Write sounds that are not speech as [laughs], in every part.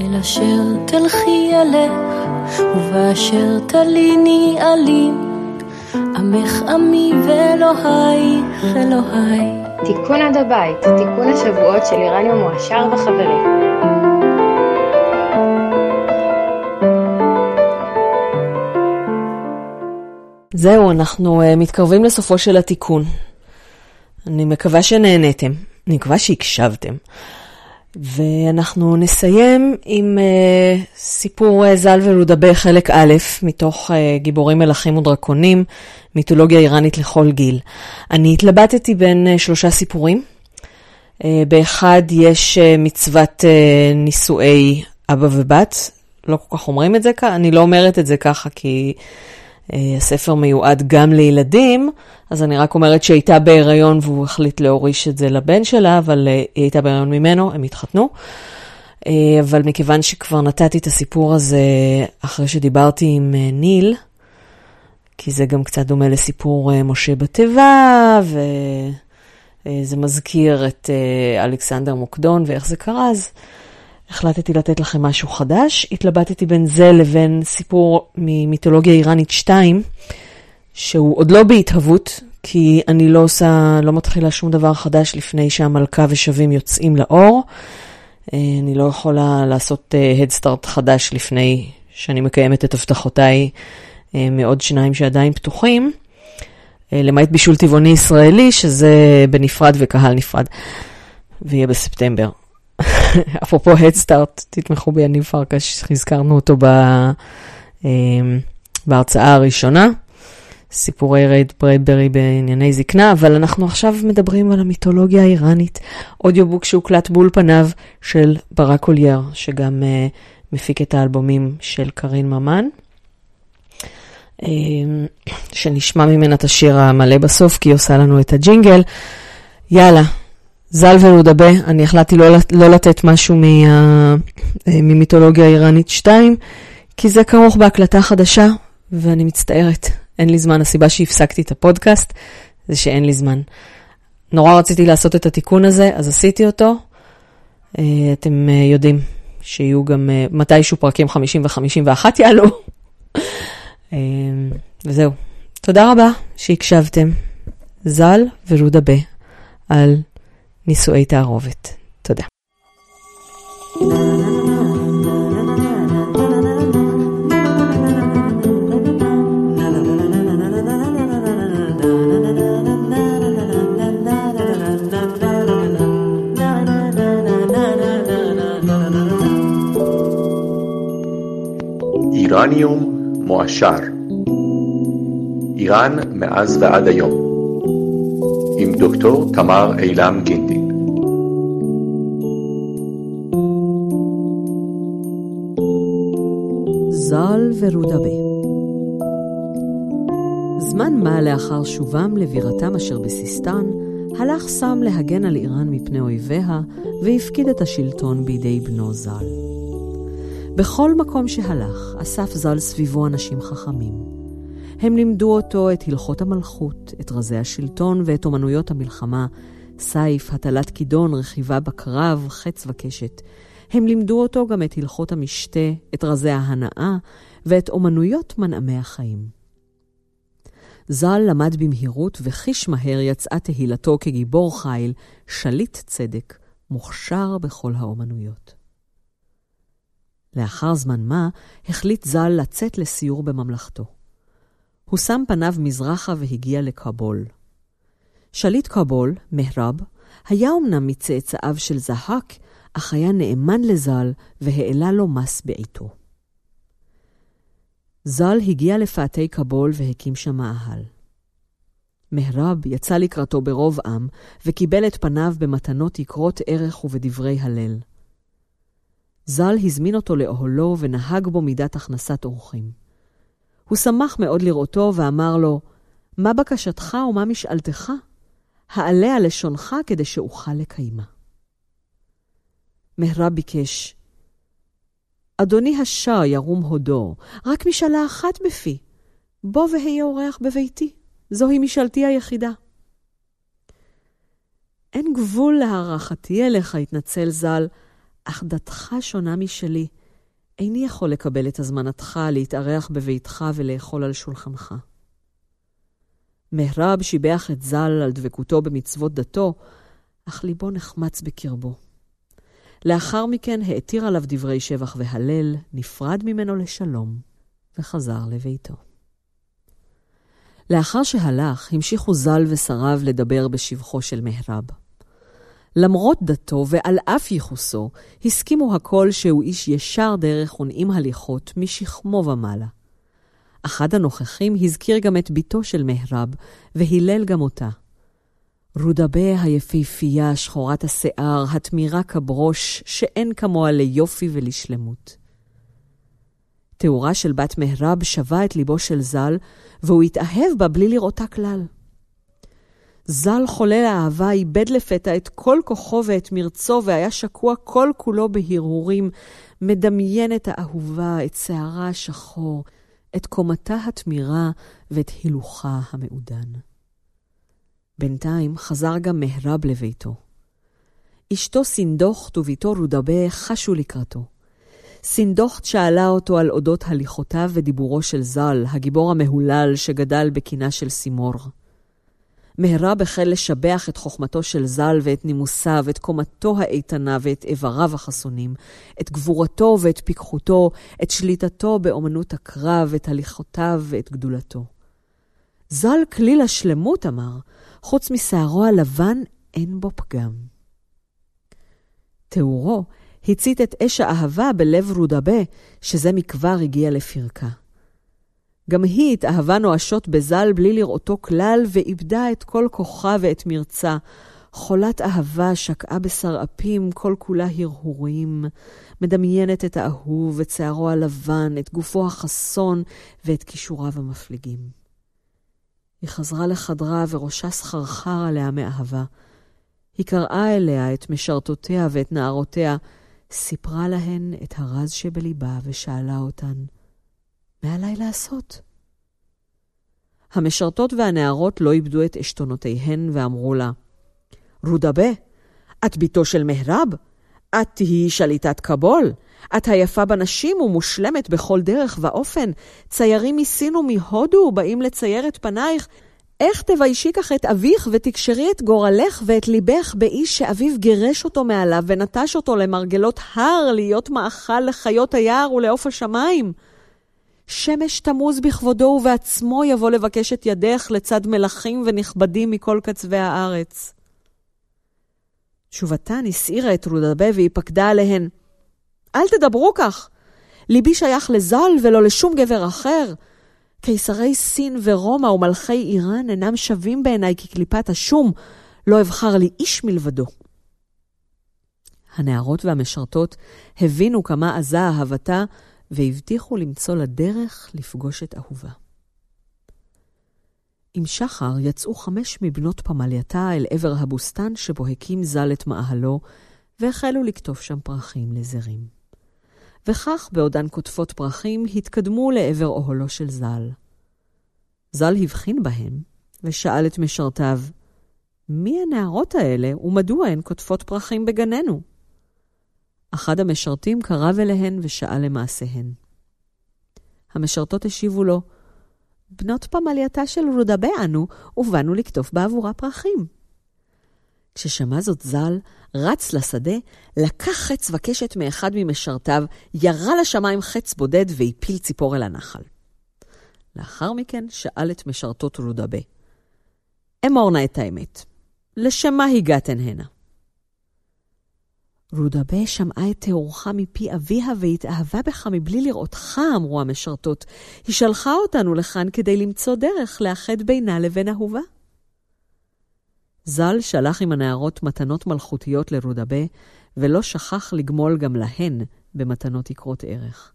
אל אשר תלכי אלך, ובאשר תליני עלים. עמך עמי ואלוהיך אלוהי. תיקון עד הבית, תיקון השבועות של איראניום מועשר וחברים. זהו, אנחנו uh, מתקרבים לסופו של התיקון. אני מקווה שנהניתם, אני מקווה שהקשבתם. ואנחנו נסיים עם uh, סיפור uh, ז"ל ולודבה חלק א', מתוך uh, גיבורים מלכים ודרקונים, מיתולוגיה איראנית לכל גיל. אני התלבטתי בין uh, שלושה סיפורים. Uh, באחד יש uh, מצוות uh, נישואי אבא ובת, לא כל כך אומרים את זה ככה, אני לא אומרת את זה ככה כי הספר מיועד גם לילדים, אז אני רק אומרת שהיא הייתה בהיריון והוא החליט להוריש את זה לבן שלה, אבל uh, היא הייתה בהיריון ממנו, הם התחתנו. Uh, אבל מכיוון שכבר נתתי את הסיפור הזה אחרי שדיברתי עם ניל, כי זה גם קצת דומה לסיפור משה בתיבה, וזה מזכיר את אלכסנדר מוקדון ואיך זה קרה, אז החלטתי לתת לכם משהו חדש. התלבטתי בין זה לבין סיפור ממיתולוגיה איראנית 2. שהוא עוד לא בהתהוות, כי אני לא עושה, לא מתחילה שום דבר חדש לפני שהמלכה ושווים יוצאים לאור. אה, אני לא יכולה לעשות אה, Head Start חדש לפני שאני מקיימת את הבטחותיי אה, מעוד שניים שעדיין פתוחים, למעט בישול טבעוני ישראלי, שזה בנפרד וקהל נפרד, ויהיה בספטמבר. [laughs] אפרופו Start, תתמכו ביניב פרקש, הזכרנו אותו ב... בהרצאה הראשונה. סיפורי ריי ברדברי בענייני זקנה, אבל אנחנו עכשיו מדברים על המיתולוגיה האיראנית. audiobook שהוקלט באולפניו של ברק אולייר, שגם אה, מפיק את האלבומים של קארין ממן. אה, שנשמע ממנה את השיר המלא בסוף, כי היא עושה לנו את הג'ינגל. יאללה, זאל ורודאבה, אני החלטתי לא, לא לתת משהו מה, אה, ממיתולוגיה האיראנית 2, כי זה כרוך בהקלטה חדשה, ואני מצטערת. אין לי זמן. הסיבה שהפסקתי את הפודקאסט זה שאין לי זמן. נורא רציתי לעשות את התיקון הזה, אז עשיתי אותו. אה, אתם אה, יודעים שיהיו גם אה, מתישהו פרקים 50 ו-51 יעלו. וזהו. תודה רבה שהקשבתם. ז"ל ורודה ב על נישואי תערובת. תודה. אורניום מועשר איראן מאז ועד היום עם דוקטור תמר אילם גינדין ז"ל ורודבה זמן מה לאחר שובם לבירתם אשר בסיסטן, הלך סם להגן על איראן מפני אויביה, והפקיד את השלטון בידי בנו ז"ל. בכל מקום שהלך, אסף ז"ל סביבו אנשים חכמים. הם לימדו אותו את הלכות המלכות, את רזי השלטון ואת אומנויות המלחמה, סייף, הטלת כידון, רכיבה בקרב, חץ וקשת. הם לימדו אותו גם את הלכות המשתה, את רזי ההנאה ואת אומנויות מנעמי החיים. ז"ל למד במהירות וחיש מהר יצאה תהילתו כגיבור חיל, שליט צדק, מוכשר בכל האומנויות. לאחר זמן מה, החליט ז"ל לצאת לסיור בממלכתו. הוא שם פניו מזרחה והגיע לכבול. שליט כבול, מהרב, היה אמנם מצאצאיו של זהק, אך היה נאמן לז"ל והעלה לו מס בעיתו. ז"ל הגיע לפאתי כבול והקים שם מאהל. מהרב יצא לקראתו ברוב עם, וקיבל את פניו במתנות יקרות ערך ובדברי הלל. ז"ל הזמין אותו לאוהלו ונהג בו מידת הכנסת אורחים. הוא שמח מאוד לראותו ואמר לו, מה בקשתך ומה משאלתך? העלה על לשונך כדי שאוכל לקיימה. מהרה ביקש, אדוני השע ירום הודו, רק משאלה אחת בפי. בוא והיה אורח בביתי, זוהי משאלתי היחידה. אין גבול להערכתי אליך, התנצל ז"ל, אך דתך שונה משלי. איני יכול לקבל את הזמנתך להתארח בביתך ולאכול על שולחנך. מהרב שיבח את ז"ל על דבקותו במצוות דתו, אך ליבו נחמץ בקרבו. לאחר מכן העתיר עליו דברי שבח והלל, נפרד ממנו לשלום, וחזר לביתו. לאחר שהלך, המשיכו ז"ל ושריו לדבר בשבחו של מהרב. למרות דתו ועל אף ייחוסו, הסכימו הכל שהוא איש ישר דרך ונעים הליכות משכמו ומעלה. אחד הנוכחים הזכיר גם את בתו של מהרב, והילל גם אותה. רודבה היפהפייה, שחורת השיער, התמירה כברוש, שאין כמוה ליופי ולשלמות. תיאורה של בת מהרב שבה את ליבו של ז"ל, והוא התאהב בה בלי לראותה כלל. ז"ל חולל האהבה איבד לפתע את כל כוחו ואת מרצו, והיה שקוע כל כולו בהרהורים, מדמיין את האהובה, את שערה השחור, את קומתה התמירה ואת הילוכה המעודן. בינתיים חזר גם מהרב לביתו. אשתו סינדוכט וביתו רודבה חשו לקראתו. סינדוכט שאלה אותו על אודות הליכותיו ודיבורו של ז"ל, הגיבור המהולל שגדל בקינה של סימור. מהרב החל לשבח את חוכמתו של ז"ל ואת נימוסיו, את קומתו האיתנה ואת איבריו החסונים, את גבורתו ואת פיקחותו, את שליטתו באומנות הקרב, את הליכותיו ואת גדולתו. ז"ל כליל השלמות, אמר, חוץ משערו הלבן אין בו פגם. תיאורו הצית את אש האהבה בלב רודבה, שזה מכבר הגיע לפרקה. גם היא התאהבה נואשות בז"ל בלי לראותו כלל, ואיבדה את כל כוחה ואת מרצה. חולת אהבה שקעה בשרעפים, כל כולה הרהורים, מדמיינת את האהוב, את שערו הלבן, את גופו החסון ואת כישוריו המפליגים. היא חזרה לחדרה וראשה סחרחר עליה מאהבה. היא קראה אליה את משרתותיה ואת נערותיה, סיפרה להן את הרז שבליבה ושאלה אותן, מה עליי לעשות? המשרתות והנערות לא איבדו את עשתונותיהן ואמרו לה, רודבה, את בתו של מהרב? את תהיי שליטת קבול? את היפה בנשים ומושלמת בכל דרך ואופן. ציירים מסין ומהודו באים לצייר את פנייך. איך תביישי כך את אביך ותקשרי את גורלך ואת ליבך באיש שאביו גירש אותו מעליו ונטש אותו למרגלות הר להיות מאכל לחיות היער ולעוף השמיים? שמש תמוז בכבודו ובעצמו יבוא לבקש את ידך לצד מלכים ונכבדים מכל קצווי הארץ. תשובתן הסעירה את רודבה והיא פקדה עליהן. אל תדברו כך. ליבי שייך לז"ל ולא לשום גבר אחר. קיסרי סין ורומא ומלכי איראן אינם שווים בעיניי כקליפת השום, לא אבחר לי איש מלבדו. הנערות והמשרתות הבינו כמה עזה אהבתה, והבטיחו למצוא לה דרך לפגוש את אהובה. עם שחר יצאו חמש מבנות פמלייתה אל עבר הבוסתן שבו הקים ז"ל את מאהלו, והחלו לקטוף שם פרחים לזרים. וכך, בעודן קוטפות פרחים, התקדמו לעבר אוהלו של ז"ל. ז"ל הבחין בהם, ושאל את משרתיו, מי הנערות האלה, ומדוע הן קוטפות פרחים בגננו? אחד המשרתים קרב אליהן ושאל למעשיהן. המשרתות השיבו לו, בנות פמלייתה של רודבה אנו, ובאנו לקטוף בעבורה פרחים. כששמע זאת ז"ל, רץ לשדה, לקח חץ וקשת מאחד ממשרתיו, ירה לשמיים חץ בודד והפיל ציפור אל הנחל. לאחר מכן שאל את משרתות רודבה, אמור נא את האמת, לשם מה הגעתן הנה? רודבה שמעה את תיאורך מפי אביה והתאהבה בך מבלי לראותך, אמרו המשרתות. היא שלחה אותנו לכאן כדי למצוא דרך לאחד בינה לבין אהובה. ז"ל שלח עם הנערות מתנות מלכותיות לרודבה, ולא שכח לגמול גם להן במתנות יקרות ערך.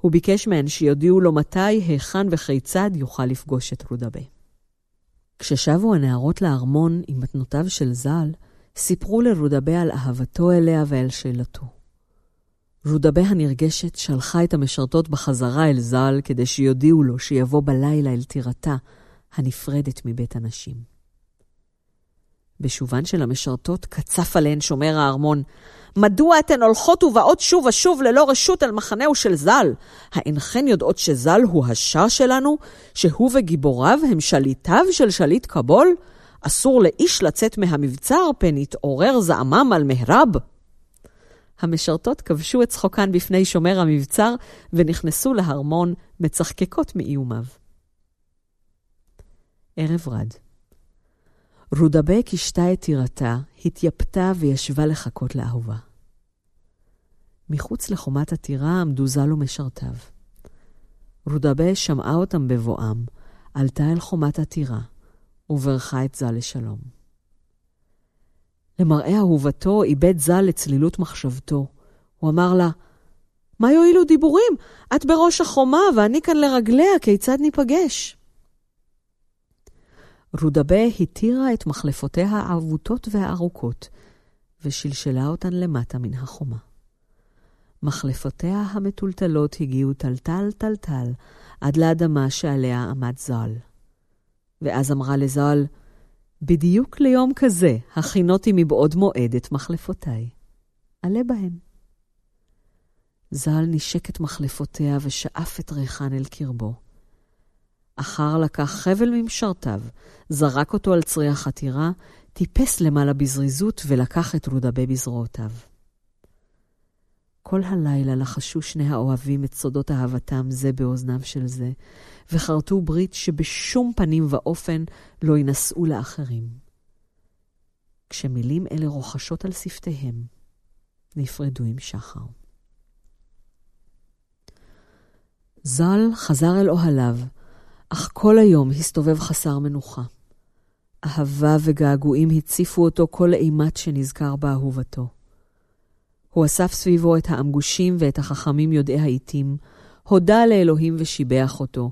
הוא ביקש מהן שיודיעו לו מתי, היכן וכיצד יוכל לפגוש את רודבה. כששבו הנערות לארמון עם מתנותיו של ז"ל, סיפרו לרודבה על אהבתו אליה ועל שאלתו. רודבה הנרגשת שלחה את המשרתות בחזרה אל ז"ל כדי שיודיעו לו שיבוא בלילה אל טירתה, הנפרדת מבית הנשים. בשובן של המשרתות קצף עליהן שומר הארמון. מדוע אתן הולכות ובאות שוב ושוב ללא רשות אל מחנהו של ז"ל? האינכן יודעות שז"ל הוא השע שלנו? שהוא וגיבוריו הם שליטיו של שליט כבול? אסור לאיש לצאת מהמבצר, פן יתעורר זעמם על מהרב. המשרתות כבשו את צחוקן בפני שומר המבצר, ונכנסו להרמון מצחקקות מאיומיו. ערב רד. רודבה קישתה את טירתה, התייפתה וישבה לחכות לאהובה. מחוץ לחומת הטירה עמדו ז"ל ומשרתיו. רודבה שמעה אותם בבואם, עלתה אל חומת הטירה, וברכה את ז"ל לשלום. למראה אהובתו איבד ז"ל לצלילות מחשבתו. הוא אמר לה, מה יועילו דיבורים? את בראש החומה ואני כאן לרגליה, כיצד ניפגש? רודבה התירה את מחלפותיה העבותות והארוכות, ושלשלה אותן למטה מן החומה. מחלפותיה המטולטלות הגיעו טלטל טלטל עד לאדמה שעליה עמד ז"ל. ואז אמרה לז"ל, בדיוק ליום כזה הכינותי מבעוד מועד את מחלפותיי. עלה בהן. ז"ל נשק את מחלפותיה ושאף את ריחן אל קרבו. אחר לקח חבל ממשרתיו, זרק אותו על צרי החתירה, טיפס למעלה בזריזות ולקח את רודבה בזרועותיו. כל הלילה לחשו שני האוהבים את סודות אהבתם זה באוזניו של זה, וחרטו ברית שבשום פנים ואופן לא יינשאו לאחרים. כשמילים אלה רוחשות על שפתיהם, נפרדו עם שחר. ז"ל חזר אל אוהליו, אך כל היום הסתובב חסר מנוחה. אהבה וגעגועים הציפו אותו כל אימת שנזכר באהובתו. הוא אסף סביבו את האמגושים ואת החכמים יודעי העיתים, הודה לאלוהים ושיבח אותו,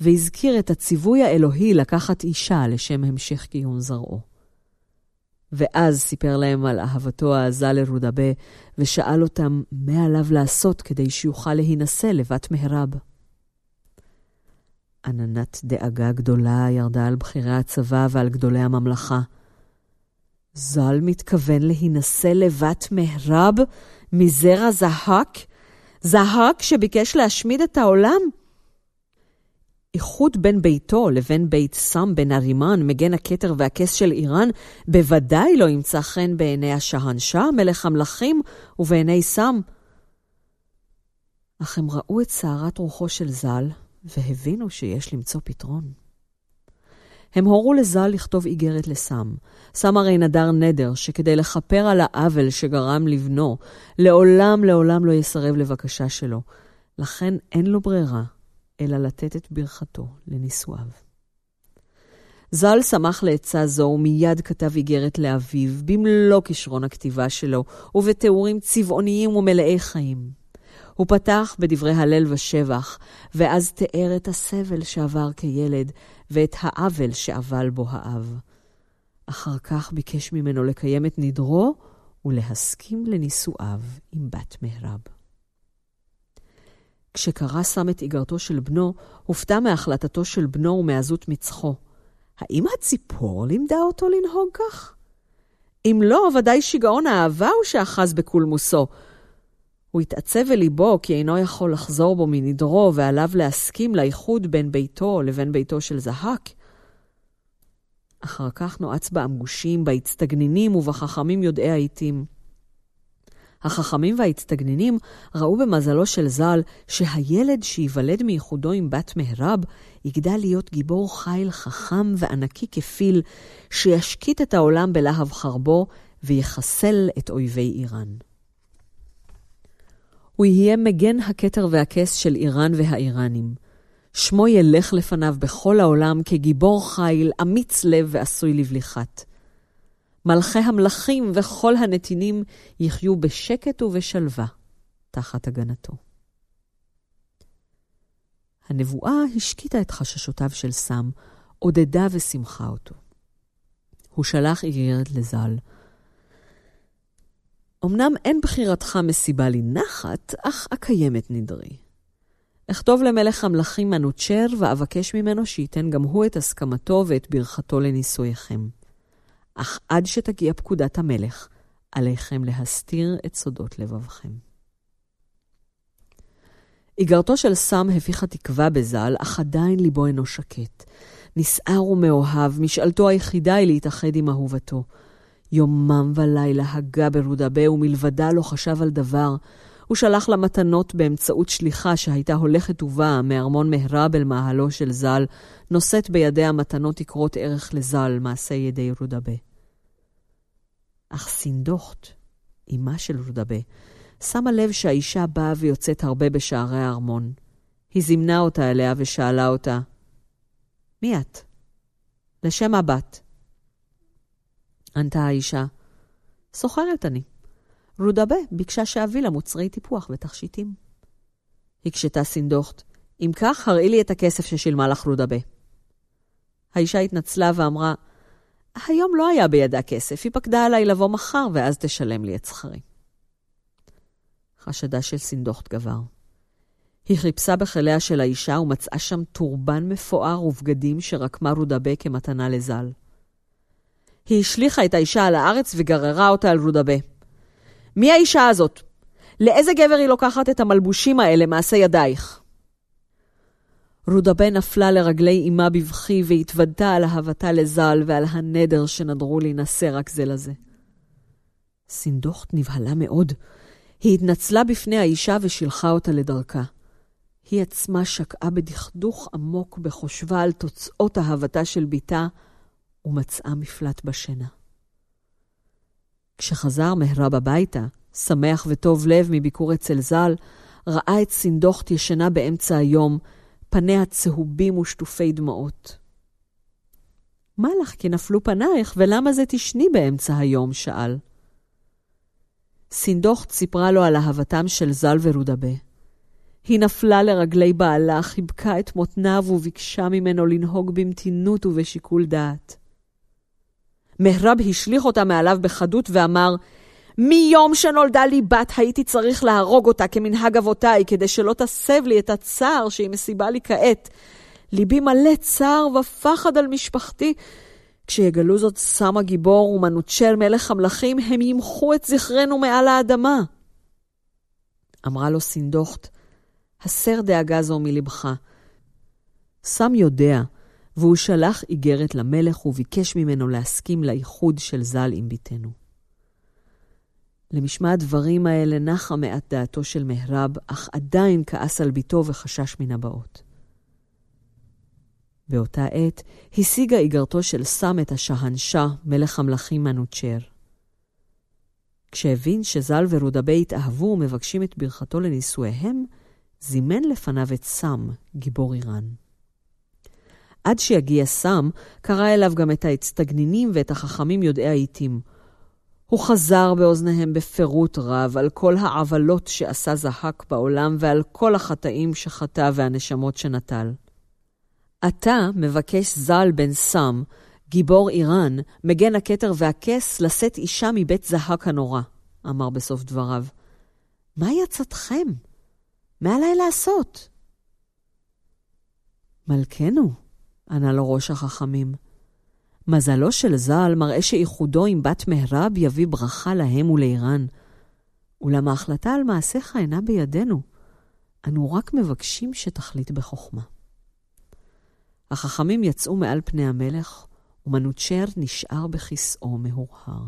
והזכיר את הציווי האלוהי לקחת אישה לשם המשך קיום זרעו. ואז סיפר להם על אהבתו העזה לרודבה, ושאל אותם מה עליו לעשות כדי שיוכל להינשא לבת מהרב. עננת דאגה גדולה ירדה על בכירי הצבא ועל גדולי הממלכה. ז"ל מתכוון להינשא לבת מהרב מזרע זהק? זהק שביקש להשמיד את העולם? איחוד בין ביתו לבין בית סם בן ארימן, מגן הכתר והכס של איראן, בוודאי לא ימצא חן בעיני השהנשה, מלך המלכים, ובעיני סם. אך הם ראו את סערת רוחו של ז"ל, והבינו שיש למצוא פתרון. הם הורו לז"ל לכתוב איגרת לסם. סם הרי נדר נדר שכדי לכפר על העוול שגרם לבנו, לעולם לעולם לא יסרב לבקשה שלו. לכן אין לו ברירה, אלא לתת את ברכתו לנישואיו. ז"ל שמח לעצה זו ומיד כתב איגרת לאביו, במלוא כישרון הכתיבה שלו, ובתיאורים צבעוניים ומלאי חיים. הוא פתח בדברי הלל ושבח, ואז תיאר את הסבל שעבר כילד, ואת העוול שעבל בו האב. אחר כך ביקש ממנו לקיים את נדרו ולהסכים לנישואיו עם בת מהרב. כשקרא שם את איגרתו של בנו, הופתע מהחלטתו של בנו ומעזות מצחו. האם הציפור לימדה אותו לנהוג כך? אם לא, ודאי שיגעון האהבה הוא שאחז בקולמוסו, הוא התעצב אל ליבו כי אינו יכול לחזור בו מנדרו, ועליו להסכים לאיחוד בין ביתו לבין ביתו של זהק. אחר כך נועץ באמגושים, בהצטגנינים ובחכמים יודעי העיתים. החכמים וההצטגנינים ראו במזלו של ז"ל שהילד שייוולד מייחודו עם בת מהרב יגדל להיות גיבור חיל חכם וענקי כפיל, שישקיט את העולם בלהב חרבו ויחסל את אויבי איראן. הוא יהיה מגן הכתר והכס של איראן והאיראנים. שמו ילך לפניו בכל העולם כגיבור חיל, אמיץ לב ועשוי לבליחת. מלכי המלכים וכל הנתינים יחיו בשקט ובשלווה תחת הגנתו. הנבואה השקיטה את חששותיו של סם, עודדה ושימחה אותו. הוא שלח איגרת לז"ל, אמנם אין בחירתך מסיבה לי נחת, אך אקיים את נדרי. אכתוב למלך המלכים מנוצ'ר, ואבקש ממנו שייתן גם הוא את הסכמתו ואת ברכתו לנישואיכם. אך עד שתגיע פקודת המלך, עליכם להסתיר את סודות לבבכם. איגרתו של סם הפיחה תקווה בז"ל, אך עדיין ליבו אינו שקט. נסער ומאוהב, משאלתו היחידה היא להתאחד עם אהובתו. יומם ולילה הגה ברודבה, ומלבדה לא חשב על דבר. הוא שלח לה מתנות באמצעות שליחה שהייתה הולכת ובאה מארמון מהרב אל מאהלו של ז"ל, נושאת בידיה מתנות יקרות ערך לז"ל, מעשה ידי רודבה. אך סינדוכט, אמה של רודבה, שמה לב שהאישה באה ויוצאת הרבה בשערי הארמון. היא זימנה אותה אליה ושאלה אותה, מי את? לשם מה באת? ענתה האישה, סוחרת אני. רודבה ביקשה שאביא לה מוצרי טיפוח ותכשיטים. הקשתה סינדוכט, אם כך, הראי לי את הכסף ששילמה לך רודבה. האישה התנצלה ואמרה, היום לא היה בידה כסף, היא פקדה עליי לבוא מחר ואז תשלם לי את שכרי. חשדה של סינדוכט גבר. היא חיפשה בחיליה של האישה ומצאה שם טורבן מפואר ובגדים שרקמה רודבה כמתנה לז"ל. היא השליכה את האישה על הארץ וגררה אותה על רודבה. מי האישה הזאת? לאיזה גבר היא לוקחת את המלבושים האלה מעשה ידייך? רודבה נפלה לרגלי אמה בבכי והתוודתה על אהבתה לז"ל ועל הנדר שנדרו להינשא רק זה לזה. סינדוכט נבהלה מאוד. היא התנצלה בפני האישה ושילחה אותה לדרכה. היא עצמה שקעה בדכדוך עמוק בחושבה על תוצאות אהבתה של בתה, ומצאה מפלט בשינה. כשחזר מהרב הביתה, שמח וטוב לב מביקור אצל ז"ל, ראה את סינדוכט ישנה באמצע היום, פניה צהובים ושטופי דמעות. מה לך כי נפלו פנייך, ולמה זה תשני באמצע היום? שאל. סינדוכט סיפרה לו על אהבתם של ז"ל ורודבה. היא נפלה לרגלי בעלה, חיבקה את מותניו וביקשה ממנו לנהוג במתינות ובשיקול דעת. מהרב השליך אותה מעליו בחדות ואמר, מיום שנולדה לי בת הייתי צריך להרוג אותה כמנהג אבותיי, כדי שלא תסב לי את הצער שהיא מסיבה לי כעת. ליבי מלא צער ופחד על משפחתי. כשיגלו זאת סם הגיבור ומנוצ'ל מלך המלכים, הם ימחו את זכרנו מעל האדמה. אמרה לו סינדוכט, הסר דאגה זו מלבך. סם יודע, והוא שלח איגרת למלך וביקש ממנו להסכים לאיחוד של ז"ל עם בתנו. למשמע הדברים האלה נחה מעט דעתו של מהרב, אך עדיין כעס על ביתו וחשש מן הבאות. באותה עת השיגה איגרתו של סם את השהנשה, מלך המלכים מנוצ'ר. כשהבין שז"ל ורודבה התאהבו ומבקשים את ברכתו לנישואיהם, זימן לפניו את סם, גיבור איראן. עד שיגיע סם, קרא אליו גם את האצטגנינים ואת החכמים יודעי העיתים. הוא חזר באוזניהם בפירוט רב על כל העוולות שעשה זהק בעולם ועל כל החטאים שחטא והנשמות שנטל. אתה מבקש ז"ל בן סם, גיבור איראן, מגן הכתר והכס, לשאת אישה מבית זהק הנורא, אמר בסוף דבריו. מהי עצתכם? מה עליי לעשות? מלכנו, ענה לו ראש החכמים. מזלו של ז"ל מראה שאיחודו עם בת מהרב יביא ברכה להם ולאיראן. אולם ההחלטה על מעשיך אינה בידינו. אנו רק מבקשים שתחליט בחוכמה. החכמים יצאו מעל פני המלך, ומנוצ'ר נשאר בכיסאו מהורהר.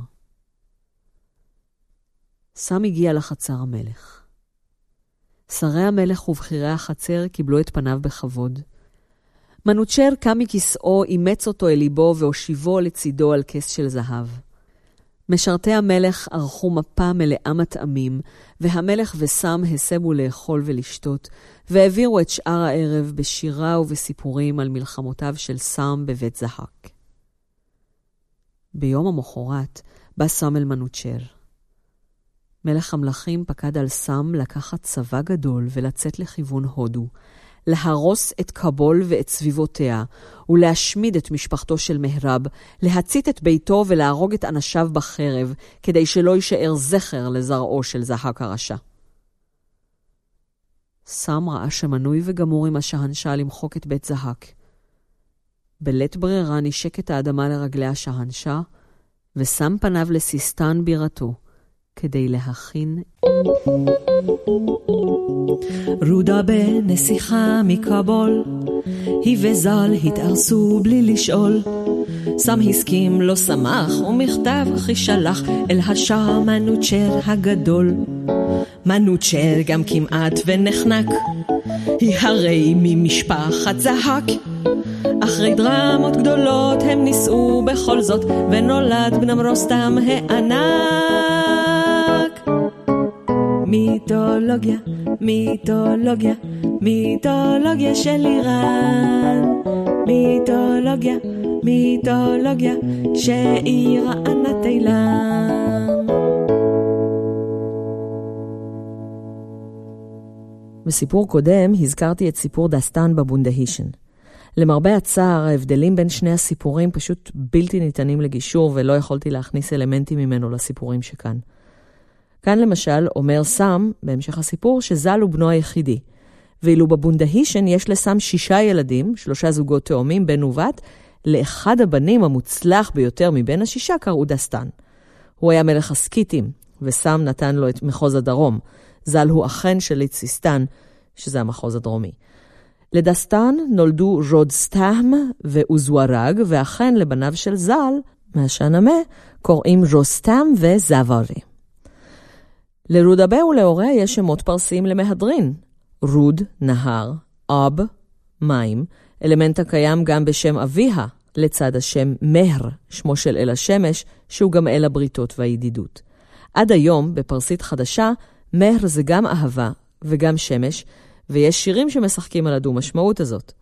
סם הגיע לחצר המלך. שרי המלך ובכירי החצר קיבלו את פניו בכבוד. מנוצ'ר קם מכיסאו, אימץ אותו אל ליבו והושיבו לצידו על כס של זהב. משרתי המלך ערכו מפה מלאה מטעמים, והמלך וסם הסבו לאכול ולשתות, והעבירו את שאר הערב בשירה ובסיפורים על מלחמותיו של סם בבית זהק. ביום המחרת בא סם אל מנוצ'ר. מלך המלכים פקד על סם לקחת צבא גדול ולצאת לכיוון הודו, להרוס את קבול ואת סביבותיה, ולהשמיד את משפחתו של מהרב, להצית את ביתו ולהרוג את אנשיו בחרב, כדי שלא יישאר זכר לזרעו של זהק הרשע. סם ראה שמנוי וגמור עם השהנשה למחוק את בית זהק. בלית ברירה נשק את האדמה לרגלי השהנשה, ושם פניו לסיסטן בירתו, כדי להכין. רודה בנסיכה מכבול, היא וזל התארסו בלי לשאול. סם הסכים, לא שמח, ומכתב חישלח אל השער מנוצ'ר הגדול. מנוצ'ר גם כמעט ונחנק, היא הרי ממשפחת זהק. אחרי דרמות גדולות הם נישאו בכל זאת, ונולד בנם רוסתם הענק. מיתולוגיה, מיתולוגיה, מיתולוגיה של איראן. מיתולוגיה, מיתולוגיה, שאירה ענת אילם. בסיפור קודם הזכרתי את סיפור דסטן בבונדהישן. למרבה הצער, ההבדלים בין שני הסיפורים פשוט בלתי ניתנים לגישור, ולא יכולתי להכניס אלמנטים ממנו לסיפורים שכאן. כאן למשל אומר סם, בהמשך הסיפור, שזל הוא בנו היחידי. ואילו בבונדהישן יש לסם שישה ילדים, שלושה זוגות תאומים, בן ובת, לאחד הבנים המוצלח ביותר מבין השישה קראו דסטן. הוא היה מלך הסקיטים, וסם נתן לו את מחוז הדרום. ז"ל הוא אכן של ליציסטן, שזה המחוז הדרומי. לדסטן נולדו רודסטהם ואוזוורג, ואכן לבניו של ז"ל, מהשנמה, קוראים רוסטם וזווארי. לרודבה ולהוריה יש שמות פרסיים למהדרין. רוד, נהר, אב, מים, אלמנט הקיים גם בשם אביה, לצד השם מהר, שמו של אל השמש, שהוא גם אל הבריתות והידידות. עד היום, בפרסית חדשה, מהר זה גם אהבה וגם שמש, ויש שירים שמשחקים על הדו-משמעות הזאת.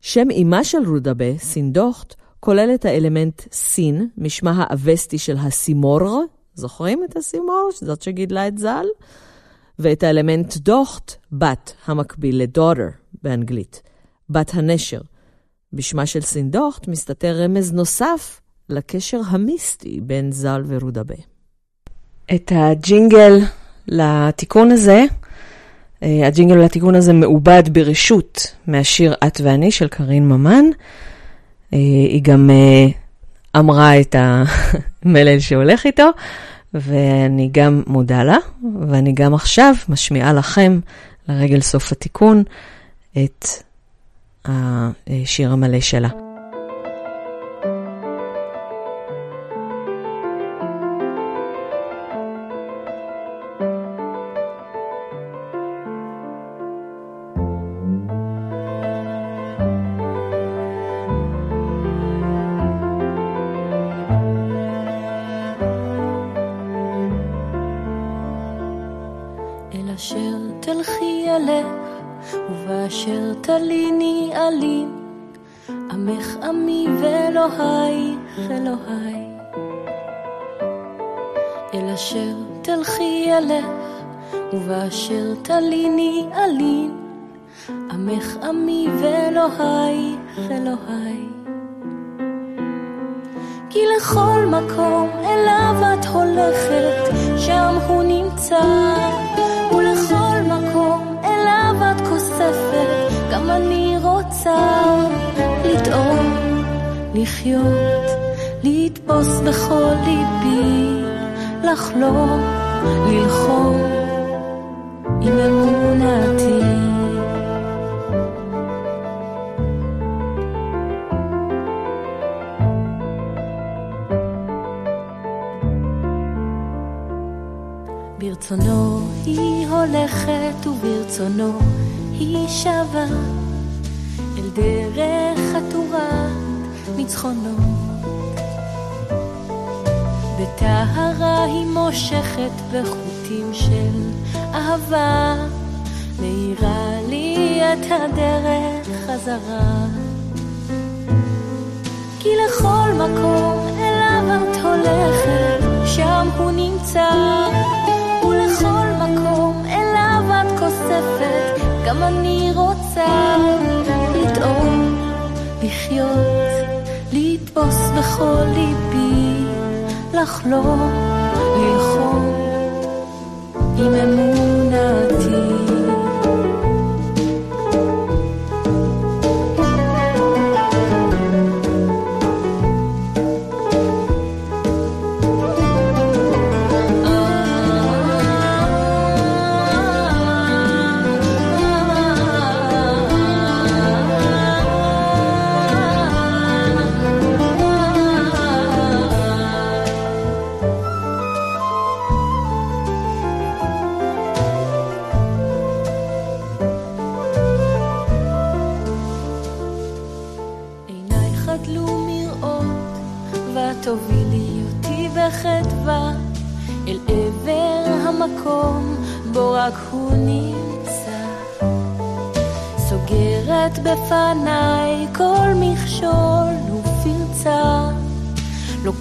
שם אמה של רודבה, סינדוכט, כולל את האלמנט סין, משמה האווסטי של הסימור, זוכרים את הסימור? זאת שגידלה את ז"ל? ואת האלמנט דוכט, בת, המקביל לדוטר באנגלית, בת הנשר. בשמה של סינדוכט מסתתר רמז נוסף לקשר המיסטי בין ז"ל ורודבה. את הג'ינגל לתיקון הזה, אה, הג'ינגל לתיקון הזה מעובד ברשות מהשיר את ואני של קארין ממן. אה, היא גם אה, אמרה את המלל שהולך איתו, ואני גם מודה לה, ואני גם עכשיו משמיעה לכם, לרגל סוף התיקון, את השיר המלא שלה. כי לכל מקום אליו את הולכת, שם הוא נמצא, ולכל מקום אליו את כוספת, גם אני רוצה לטעום, לחיות, לתפוס בכל ליבי, לחלום, ללחום. עם אמונתי. ברצונו היא הולכת וברצונו היא שבה אל דרך חתורת ניצחונות. בטהרה היא מושכת בחוטים של אהבה מאירה לי את הדרך חזרה. כי לכל מקום אליו את הולכת, שם הוא נמצא. גם אני רוצה לטעום, לחיות, לתפוס בכל ליבי, לחלום, ללחום. עם אמונתי.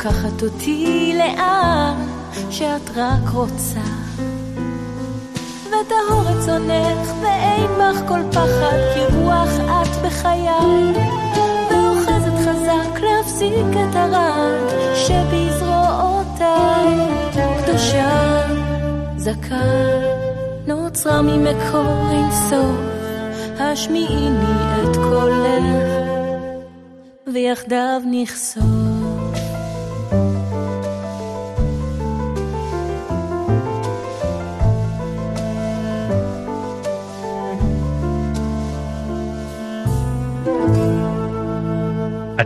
לוקחת אותי לאן שאת רק רוצה. וטהור רצונך, ואין בך כל פחד, כי רוח את בחיי, ואוחזת חזק להפסיק את הרעד שבזרועותיי. קדושה, זכה, נוצרה ממקור אין סוף, השמיעיני את קולך, ויחדיו נכסוף.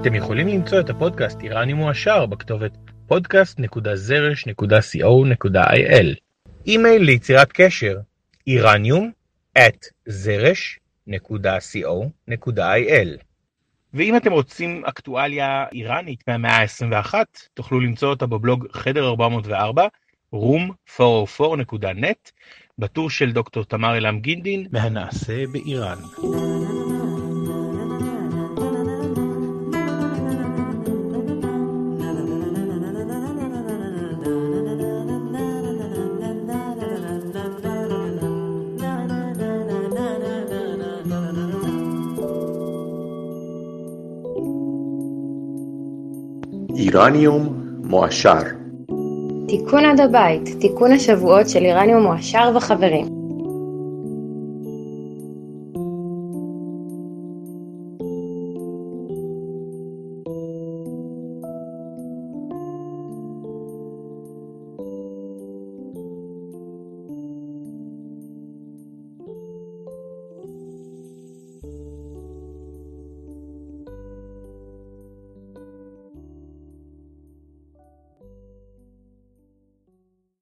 אתם יכולים למצוא את הפודקאסט איראני מועשר בכתובת podcast.זרש.co.il אימייל ליצירת קשר איראניום at זרש.co.il ואם אתם רוצים אקטואליה איראנית מהמאה ה-21 תוכלו למצוא אותה בבלוג חדר 404 room404.net בטור של דוקטור תמר אלעם גינדין. מהנעשה באיראן. איראניום מועשר תיקון עד הבית, תיקון השבועות של איראניום מועשר וחברים.